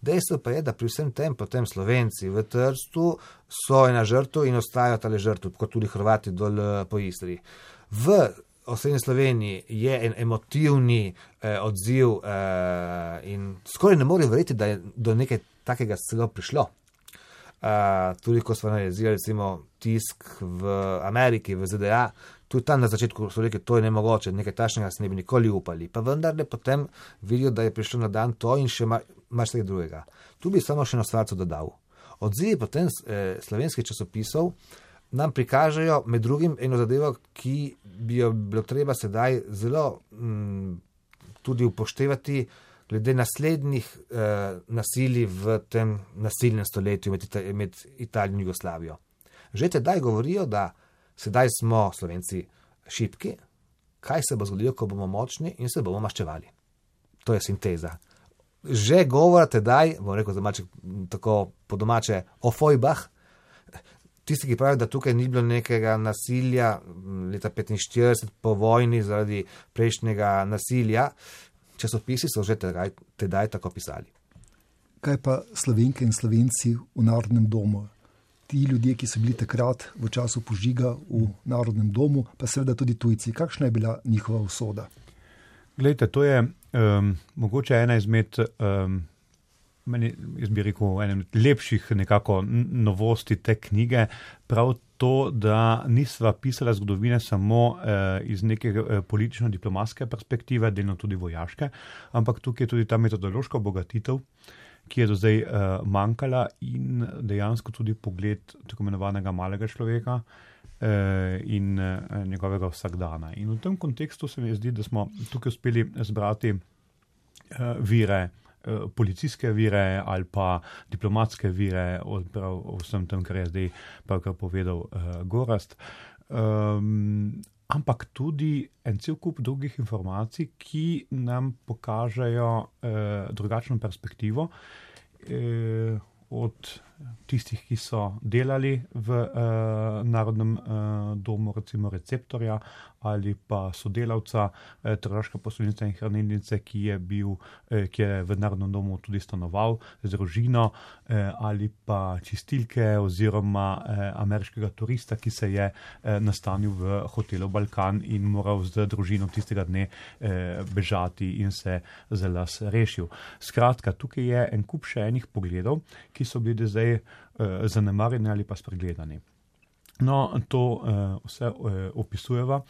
Dejstvo pa je, da pri vsem tem, potem Slovenci v Trstu so ena žrtva in ostajajo tale žrtve, kot tudi Hrvati dol eh, po Istri. V osrednji Sloveniji je en emotivni eh, odziv eh, in skoraj ne morem verjeti, da je do nekaj takega celo prišlo. Uh, tudi ko smo analizirali, recimo, tisk v Ameriki, v ZDA, tudi tam na začetku so rekli, da je ne mogoče, nekaj takšnega se ne bi nikoli upali. Pa vendar le potem vidijo, da je prišlo na dan to in še marsikaj drugega. Tu bi samo še eno stvar dodal. Odzivi potem eh, slovenskih časopisov nam prikažejo med drugim eno zadevo, ki bi jo bilo treba sedaj zelo m, mm, tudi upoštevati, glede naslednjih eh, nasilij v tem nasilnem stoletju med, med Italijo in Jugoslavijo. Že tedaj govorijo, da sedaj smo slovenci šipki, kaj se bo zgodilo, ko bomo močni in se bomo maščevali. To je sinteza. Že govorite, da je, bom rekel, za maček tako po domače, o fojbah, tisti, ki pravijo, da tukaj ni bilo nekega nasilja leta 1945 po vojni zaradi prejšnjega nasilja, časopisi so že tedaj, tedaj tako pisali. Kaj pa slovenke in slovenci v narodnem domu? Ti ljudje, ki so bili takrat v času požiga v narodnem domu, pa seveda tudi tujci, kakšna je bila njihova usoda? Glejte, to je um, mogoče ena izmed um, meni, jaz bi rekel, enem lepših nekako novosti te knjige, prav to, da nisva pisala zgodovine samo eh, iz neke eh, politično-diplomatske perspektive, delno tudi vojaške, ampak tukaj je tudi ta metodološka obogatitev, ki je do zdaj eh, manjkala in dejansko tudi pogled tako imenovanega malega človeka. Eh, in eh, njegovega vsakdana. In v tem kontekstu se mi zdi, da smo tukaj uspeli zbrati vire, Eh, policijske vire ali pa diplomatske vire o, o vsem tem, kar je zdaj pravkar povedal uh, Gorast. Um, ampak tudi en cel kup drugih informacij, ki nam pokažejo uh, drugačno perspektivo. Uh, od tistih, ki so delali v uh, Narodnem uh, domu, recimo receptorja ali pa sodelavca uh, Tržaške poslovnice in hranilnice, ki je, bil, uh, ki je v Narodnem domu tudi stanoval z družino, uh, ali pa čistilke oziroma uh, ameriškega turista, ki se je uh, nastanil v hotelu Balkan in moral z družino tistega dne uh, bežati in se za las rešil. Skratka, tukaj je en kup še enih pogledov, ki so bili zdaj uh, zanemarjeni ali pa spregledani. No, to uh, vse uh, opisujeva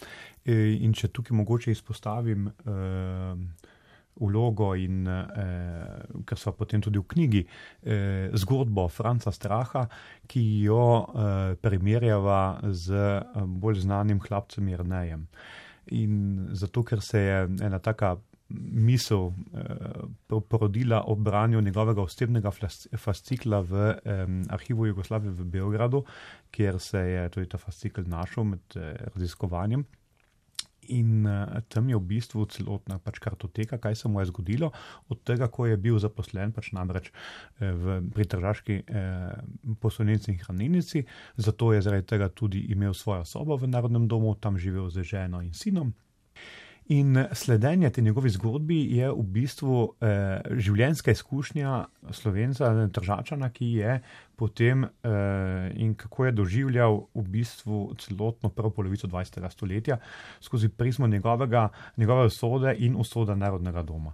in če tukaj mogoče izpostavim uh, vlogo in uh, ker so potem tudi v knjigi uh, zgodbo Franca Straha, ki jo uh, primerjava z uh, bolj znanim hlapcem Jrnejem. In zato, ker se je ena taka misel eh, porodila ob branju njegovega osebnega fascikla v eh, arhivu Jugoslavije v Beogradu, kjer se je tudi ta fascikl našel med eh, raziskovanjem. In uh, tam je v bistvu celotna pač kartoteka, kaj se mu je zgodilo, od tega, ko je bil zaposlen, pač namreč eh, v pritržaški eh, poslovnici in hranilnici, zato je zaradi tega tudi imel svojo sobo v Narodnem domu, tam živel z ženo in sinom. In sledenje te njegovi zgodbi je v bistvu eh, življenjska izkušnja slovenca, državčana, ki je potem eh, in kako je doživljal v bistvu celotno prvo polovico 20. stoletja skozi prizmo njegovega, njegove usode in usoda narodnega doma.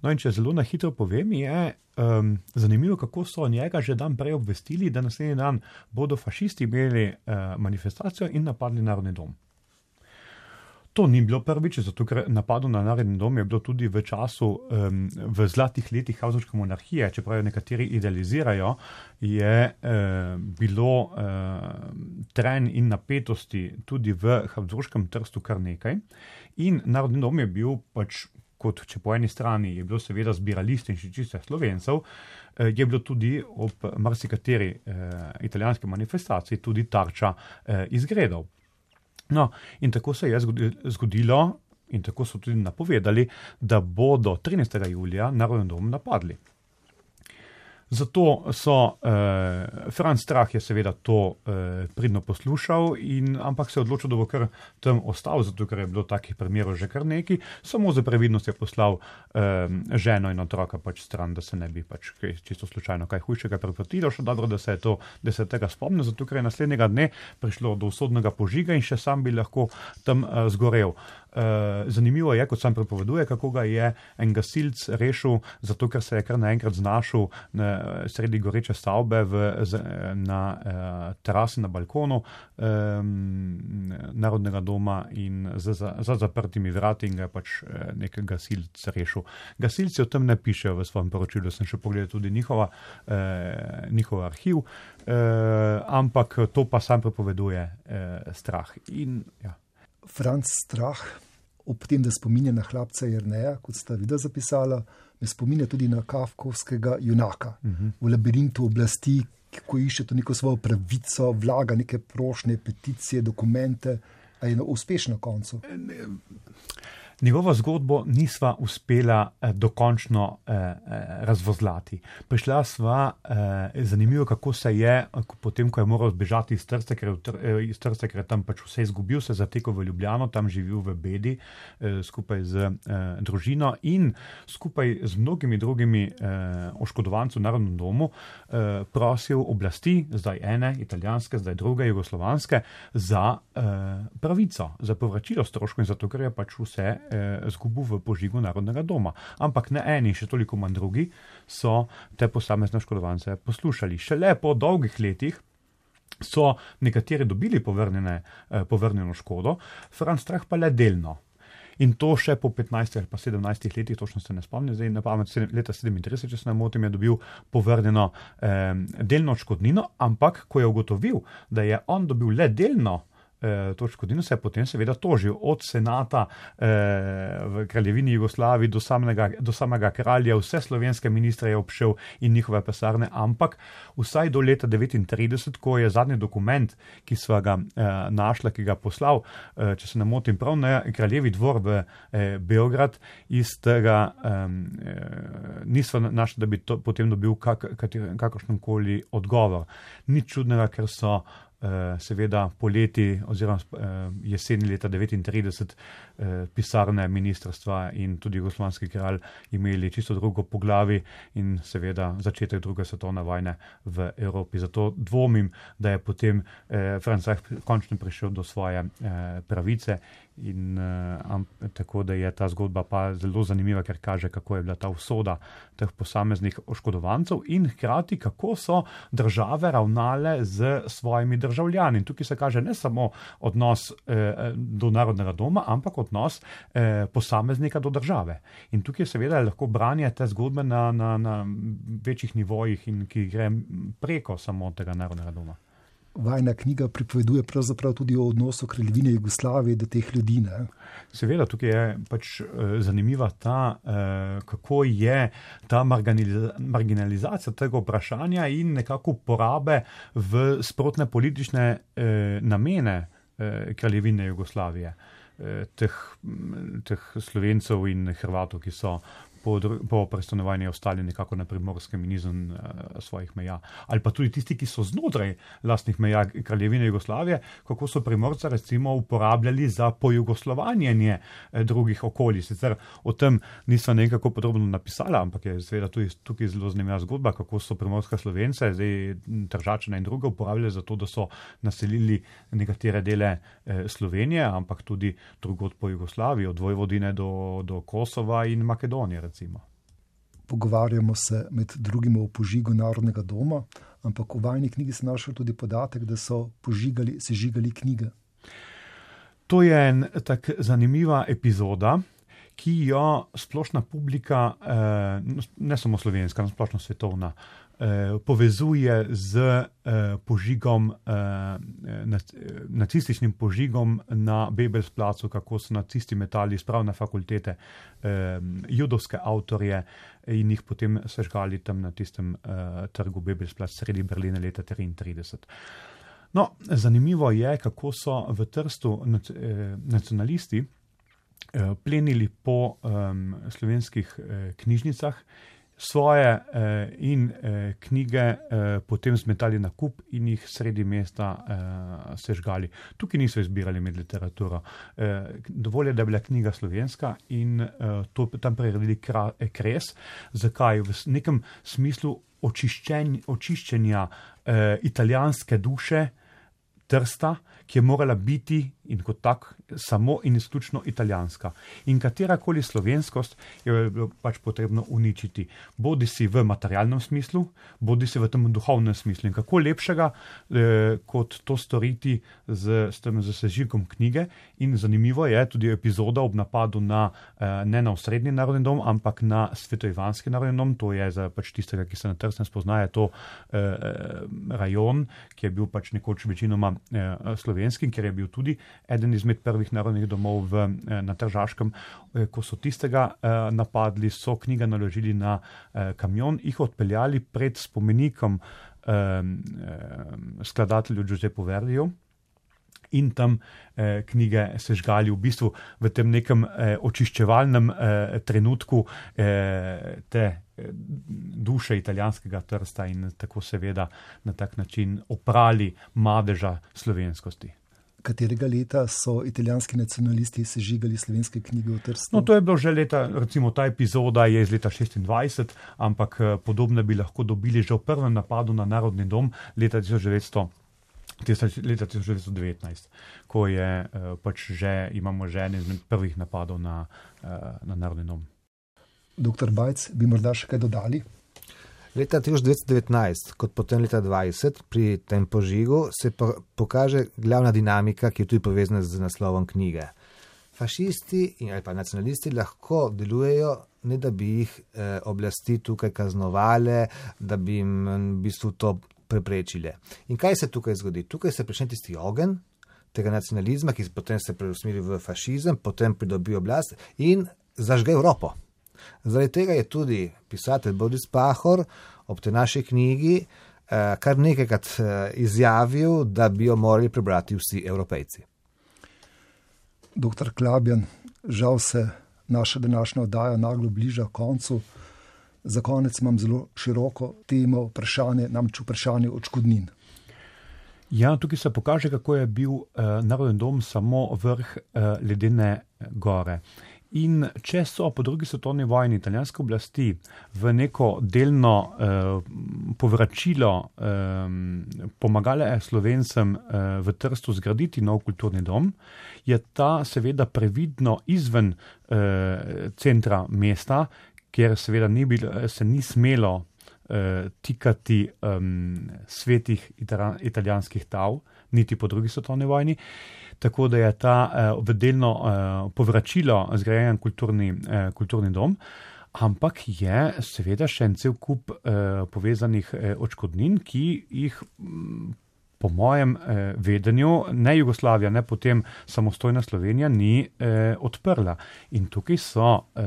No, in če zelo na hitro povem, je um, zanimivo, kako so njega že dan prej obvestili, da naslednji dan bodo fašisti imeli uh, manifestacijo in napadli narodni dom. To ni bilo prvič, zato ker napadov na narodni dom je bilo tudi v času, um, v zlatih letih Havzorske monarhije, čeprav jo nekateri idealizirajo, je uh, bilo uh, tren in napetosti tudi v Havzorskem trstu kar nekaj. In narodni dom je bil pač. Kot če po eni strani je bilo seveda zbiralist in še čiste slovencev, je bilo tudi ob marsikateri eh, italijanski manifestaciji tudi tarča eh, izgredov. No, in tako se je zgodilo, in tako so tudi napovedali, da bodo 13. julija narodni dom napadli. Zato so, eh, Franz Strah je seveda to eh, pridno poslušal, in, ampak se je odločil, da bo kar tam ostal, zato ker je bilo takih primerov že kar nekaj. Samo za previdnost je poslal eh, ženo in otroka pač stran, da se ne bi pač čisto slučajno kaj hujšega pripotilo. Še dobro, da se je to, da se je tega spomnil, zato ker je naslednjega dne prišlo do usodnega požiga in še sam bi lahko tam eh, zgorel. Eh, zanimivo je, kot sam prepoveduje, kako ga je en gasilc rešil, zato ker se je kar naenkrat znašel na sredi goreče stavbe v, z, na uh, terasi na balkonu um, Narodnega doma in za, za, za zaprtimi vrati in ga je pač nek gasilc rešil. Gasilci o tem ne pišejo v svojem poročilu, sem še pogledal tudi njihova, uh, njihov arhiv, uh, ampak to pa sam prepoveduje uh, strah. In, ja. Franc Strah, ob tem, da spominja na hlapca Jrneja, kot sta videla zapisala, me spominja tudi na kafkovskega junaka uh -huh. v labirintu oblasti, ko išče to neko svojo pravico, vlaga neke prošnje, peticije, dokumente, a je uspešen na koncu. Ne, njegovo zgodbo nisva uspela eh, dokončno eh, eh, razvozlati. Prišla sva, eh, zanimivo, kako se je, potem, ko je moral zbežati iz Trste, ker, eh, iz Trste, ker je tam pač vse izgubil, se zatekel v Ljubljano, tam živel v Bedi eh, skupaj z eh, družino in skupaj z mnogimi drugimi eh, oškodovanci v Narodnem domu eh, prosil oblasti, zdaj ene, italijanske, zdaj druge, jugoslovanske, za eh, pravico, za povračilo stroškov in zato, ker je pač vse eh, zgubil v požigu narodnega doma. Ampak ne eni, še toliko manj drugi, so te posamezne škodovance poslušali. Šele po dolgih letih. So nekateri dobili povrnjene, eh, povrnjeno škodo, Franz Strah pa le delno. In to še po 15 ali pa 17 letih, točno se ne spomnim, zdaj na pamet, leta 37, če se ne motim, je dobil povrnjeno eh, delno škodnino, ampak ko je ugotovil, da je on dobil le delno to škodino, se je potem seveda tožil od senata eh, v kraljevini Jugoslaviji do samega, do samega kralja, vse slovenske ministre je obšel in njihove pesarne, ampak vsaj do leta 1939, ko je zadnji dokument, ki sva ga eh, našla, ki ga poslal, eh, če se ne motim, prav na kraljevi dvor v eh, Beograd, iz tega eh, nisva našla, da bi to potem dobil kak, kakršen koli odgovor. Nič čudnega, ker so Eh, seveda poleti oziroma eh, jeseni leta 1939 eh, pisarne ministrstva in tudi jugoslovanski kralj imeli čisto drugo poglavi in seveda začetek druge svetovne vojne v Evropi. Zato dvomim, da je potem Franz Reich končno prišel do svoje pravice In uh, tako da je ta zgodba pa zelo zanimiva, ker kaže, kako je bila ta usoda teh posameznih oškodovancev in hkrati, kako so države ravnale z svojimi državljani. In tukaj se kaže ne samo odnos eh, do narodnega doma, ampak odnos eh, posameznika do države. In tukaj seveda lahko branje te zgodbe na, na, na večjih nivojih in ki gre preko samo tega narodnega doma. Vajna knjiga pripoveduje tudi o odnosu kraljevine Jugoslavije do teh ljudi. Ne? Seveda, tukaj je pač zanimiva ta, kako je ta marginalizacija tega vprašanja in nekako uporabe v sprotne politične namene kraljevine Jugoslavije. Teh, teh slovencev in hrvatov, ki so po, po prestanovanju ostali nekako na primorskem in izven uh, svojih meja. Ali pa tudi tisti, ki so znotraj lastnih meja kraljevine Jugoslavije, kako so primorce recimo uporabljali za pojugoslavanje eh, drugih okolij. Sicer o tem nisem nekako podrobno napisala, ampak je seveda tudi tukaj zelo zanimiva zgodba, kako so primorske slovence, zdaj držačane in druge uporabljali za to, da so naselili nekatere dele eh, Slovenije, ampak tudi drugot po Jugoslaviji, od Vojvodine do, do Kosova in Makedonije recimo. Pogovarjamo se med drugim o požigu Narodnega doma, ampak v vajni knjigi sem našel tudi podatek, da so požigali, sežigali knjige. To je en tak zanimiva epizoda, ki jo splošna publika, eh, ne samo slovenska, ampak splošno svetovna, povezuje z eh, požigom, eh, nacističnim požigom na Bebelsplacu, kako so nacisti metali spravne fakultete, judovske avtorje in jih potem sežgali tam na tistem trgu Bebelsplac sredi Berlina leta 1933. No, zanimivo je, kako so v Trstu nacionalisti plenili po slovenskih knjižnicah svoje eh, in eh, knjige eh, potem zmetali na kup in jih sredi mesta eh, sežgali. Tukaj niso izbirali med literaturo. Eh, dovolj je, da je bila knjiga slovenska in eh, to tam preredili eh, kres. Zakaj? V nekem smislu očiščenja eh, italijanske duše, trsta, ki je morala biti in kot tak samo in izključno italijanska. In katerakoli slovenskost je bilo pač potrebno uničiti, bodi si v materialnem smislu, bodi si v tem duhovnem smislu. In kako lepšega eh, kot to storiti z, s tem zasežigom knjige. In zanimivo je tudi epizoda ob napadu na eh, ne na osrednji narodni dom, ampak na svetojivanski narodni dom, to je za pač tistega, ki se na trsne spoznaje, to eh, rajon, ki je bil pač nekoč večinoma eh, slovenski, ker je bil tudi eden izmed prvih narodnih domov v, eh, na Tržaškem. Eh, ko so tistega eh, napadli, so knjiga naložili na kamion, jih odpeljali pred spomenikom skladatelju Giuseppu Verdiju. In tam eh, knjige sežgali v bistvu v tem nekem eh, očiščevalnem eh, trenutku eh, te duše italijanskega trsta in tako seveda na tak način oprali madeža slovenskosti katerega leta so italijanski nacionalisti sežigali slovenske knjige v Trstu? No, to je bilo že leta, recimo ta epizoda je iz leta 26, ampak eh, podobne bi lahko dobili že v prvem napadu na Narodni dom leta 1900. Leta 1919, ko je, eh, pač že, imamo že en izmed prvih napadov na, eh, na Narodni dom. Doktor Bajc, bi morda še kaj dodali? Leta 1919, kot potem leta 2020, pri tem požigu se pokaže glavna dinamika, ki je tudi povezana z naslovom knjige. Fašisti in ali pa nacionalisti lahko delujejo, ne da bi jih eh, oblasti tukaj kaznovali, da bi jim v bistvu to preprečile. In kaj se tukaj zgodi? Tukaj se prične tisti ogen tega nacionalizma, ki potem se preusmeri v fašizem, potem pridobi oblast in zažge Evropo. Zaradi tega je tudi pisatelj Boris Pahor ob tej naši knjigi eh, kar nekajkrat eh, izjavil, da bi jo morali prebrati vsi evropejci. Doktor Klabjan, žal se naša današnja oddaja naglo bliža koncu. Za konec imam zelo široko temo vprašanje, namreč vprašanje odškodnin. Ja, tukaj se pokaže, kako je bil uh, narodni dom samo vrh uh, ledene gore. In če so po drugi svetovni vojni italijanske oblasti v neko delno eh, povračilo eh, pomagale slovencem eh, v Trstu zgraditi nov kulturni dom, je ta seveda previdno izven eh, centra mesta, kjer seveda ni bil, se ni smelo eh, tikati eh, svetih italijanskih tav, niti po drugi svetovni vojni tako da je ta uh, v delno uh, povračilo zgrajen kulturni, uh, kulturni dom. Ampak je seveda še en cel kup uh, povezanih uh, očkodnin, ki jih m, po mojem eh, vedenju ne Jugoslavija, ne potem samostojna Slovenija ni eh, odprla. In tukaj so eh,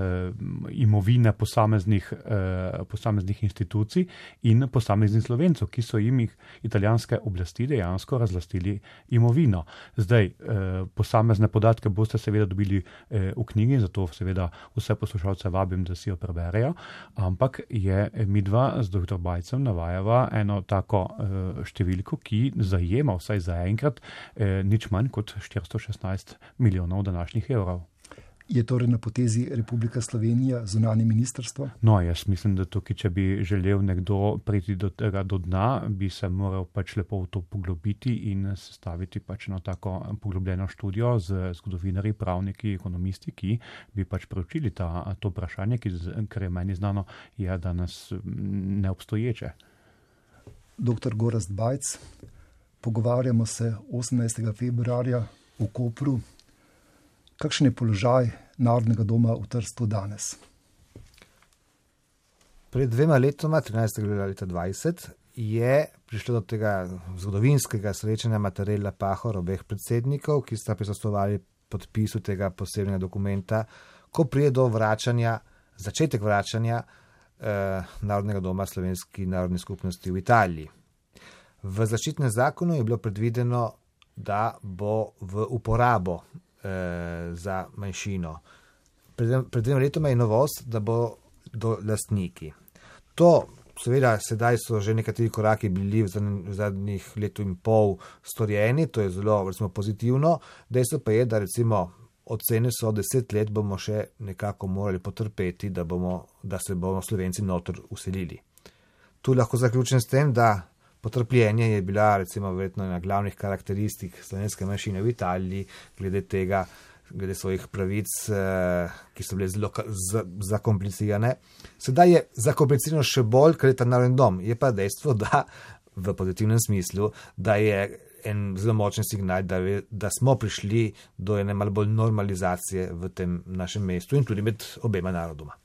imovine posameznih, eh, posameznih institucij in posameznih slovencov, ki so jim jih italijanske oblasti dejansko razlastili imovino. Zdaj, eh, posamezne podatke boste seveda dobili eh, v knjigi, zato seveda vse poslušalce vabim, da si jo preberejo, ampak je midva z dr. Bajcem navajava eno tako eh, številko, ki zajema vsaj zaenkrat eh, nič manj kot 416 milijonov današnjih evrov. Je torej na potezi Republika Slovenija, zunanje ministrstvo? No, jaz mislim, da tukaj, če bi želel nekdo priti do tega do dna, bi se moral pač lepo v to poglobiti in sestaviti pač na tako poglobljeno študijo z zgodovinari, pravniki, ekonomisti, ki bi pač preučili ta, to vprašanje, ki, kar je meni znano, je danes neobstoječe. Dr. Gorast Bajc, pogovarjamo se 18. februarja v Kopru. Kakšen je položaj Narodnega doma v Trstu danes? Pred dvema letoma, 13. leta 2020, je prišlo do tega zgodovinskega srečanja Matarela Pahor, obeh predsednikov, ki sta prisostovali podpisu tega posebnega dokumenta, ko prije do vračanja, začetek vračanja eh, Narodnega doma slovenski narodni skupnosti v Italiji. V začetnem zakonu je bilo predvideno, da bo v uporabo eh, za manjšino. Pred, dvema letoma je novost, da bo do lastniki. To, seveda, sedaj so že nekateri koraki bili v zadnjih, letu in pol storjeni, to je zelo recimo, pozitivno. Dejstvo pa je, da recimo ocene so deset let bomo še nekako morali potrpeti, da, bomo, da se bomo slovenci notor uselili. Tu lahko zaključim s tem, da potrpljenje je bila recimo verjetno ena glavnih karakteristik slovenske manjšine v Italiji, glede tega, glede svojih pravic, eh, ki so bile zelo zakomplicirane. Sedaj je zakomplicirano še bolj, ker je ta narodni dom. Je pa dejstvo, da v pozitivnem smislu, da je en zelo močen signal, da, ve, da smo prišli do ene malo bolj normalizacije v tem našem mestu in tudi med obema narodoma.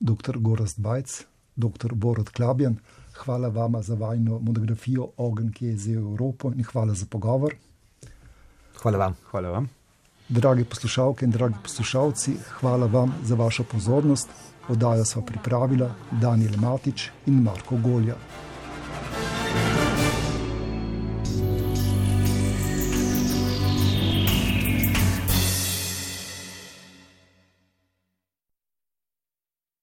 Dr. Gorast Bajc, dr. Borod Klabjan, hvala vama za vajno monografijo Ogen, ki je zel Evropo in hvala za pogovor. Hvala vam. Hvala vam. Dragi poslušalke in dragi poslušalci, hvala vam za vašo pozornost. Oddajo sva pripravila Daniel Matič in Marko Golja.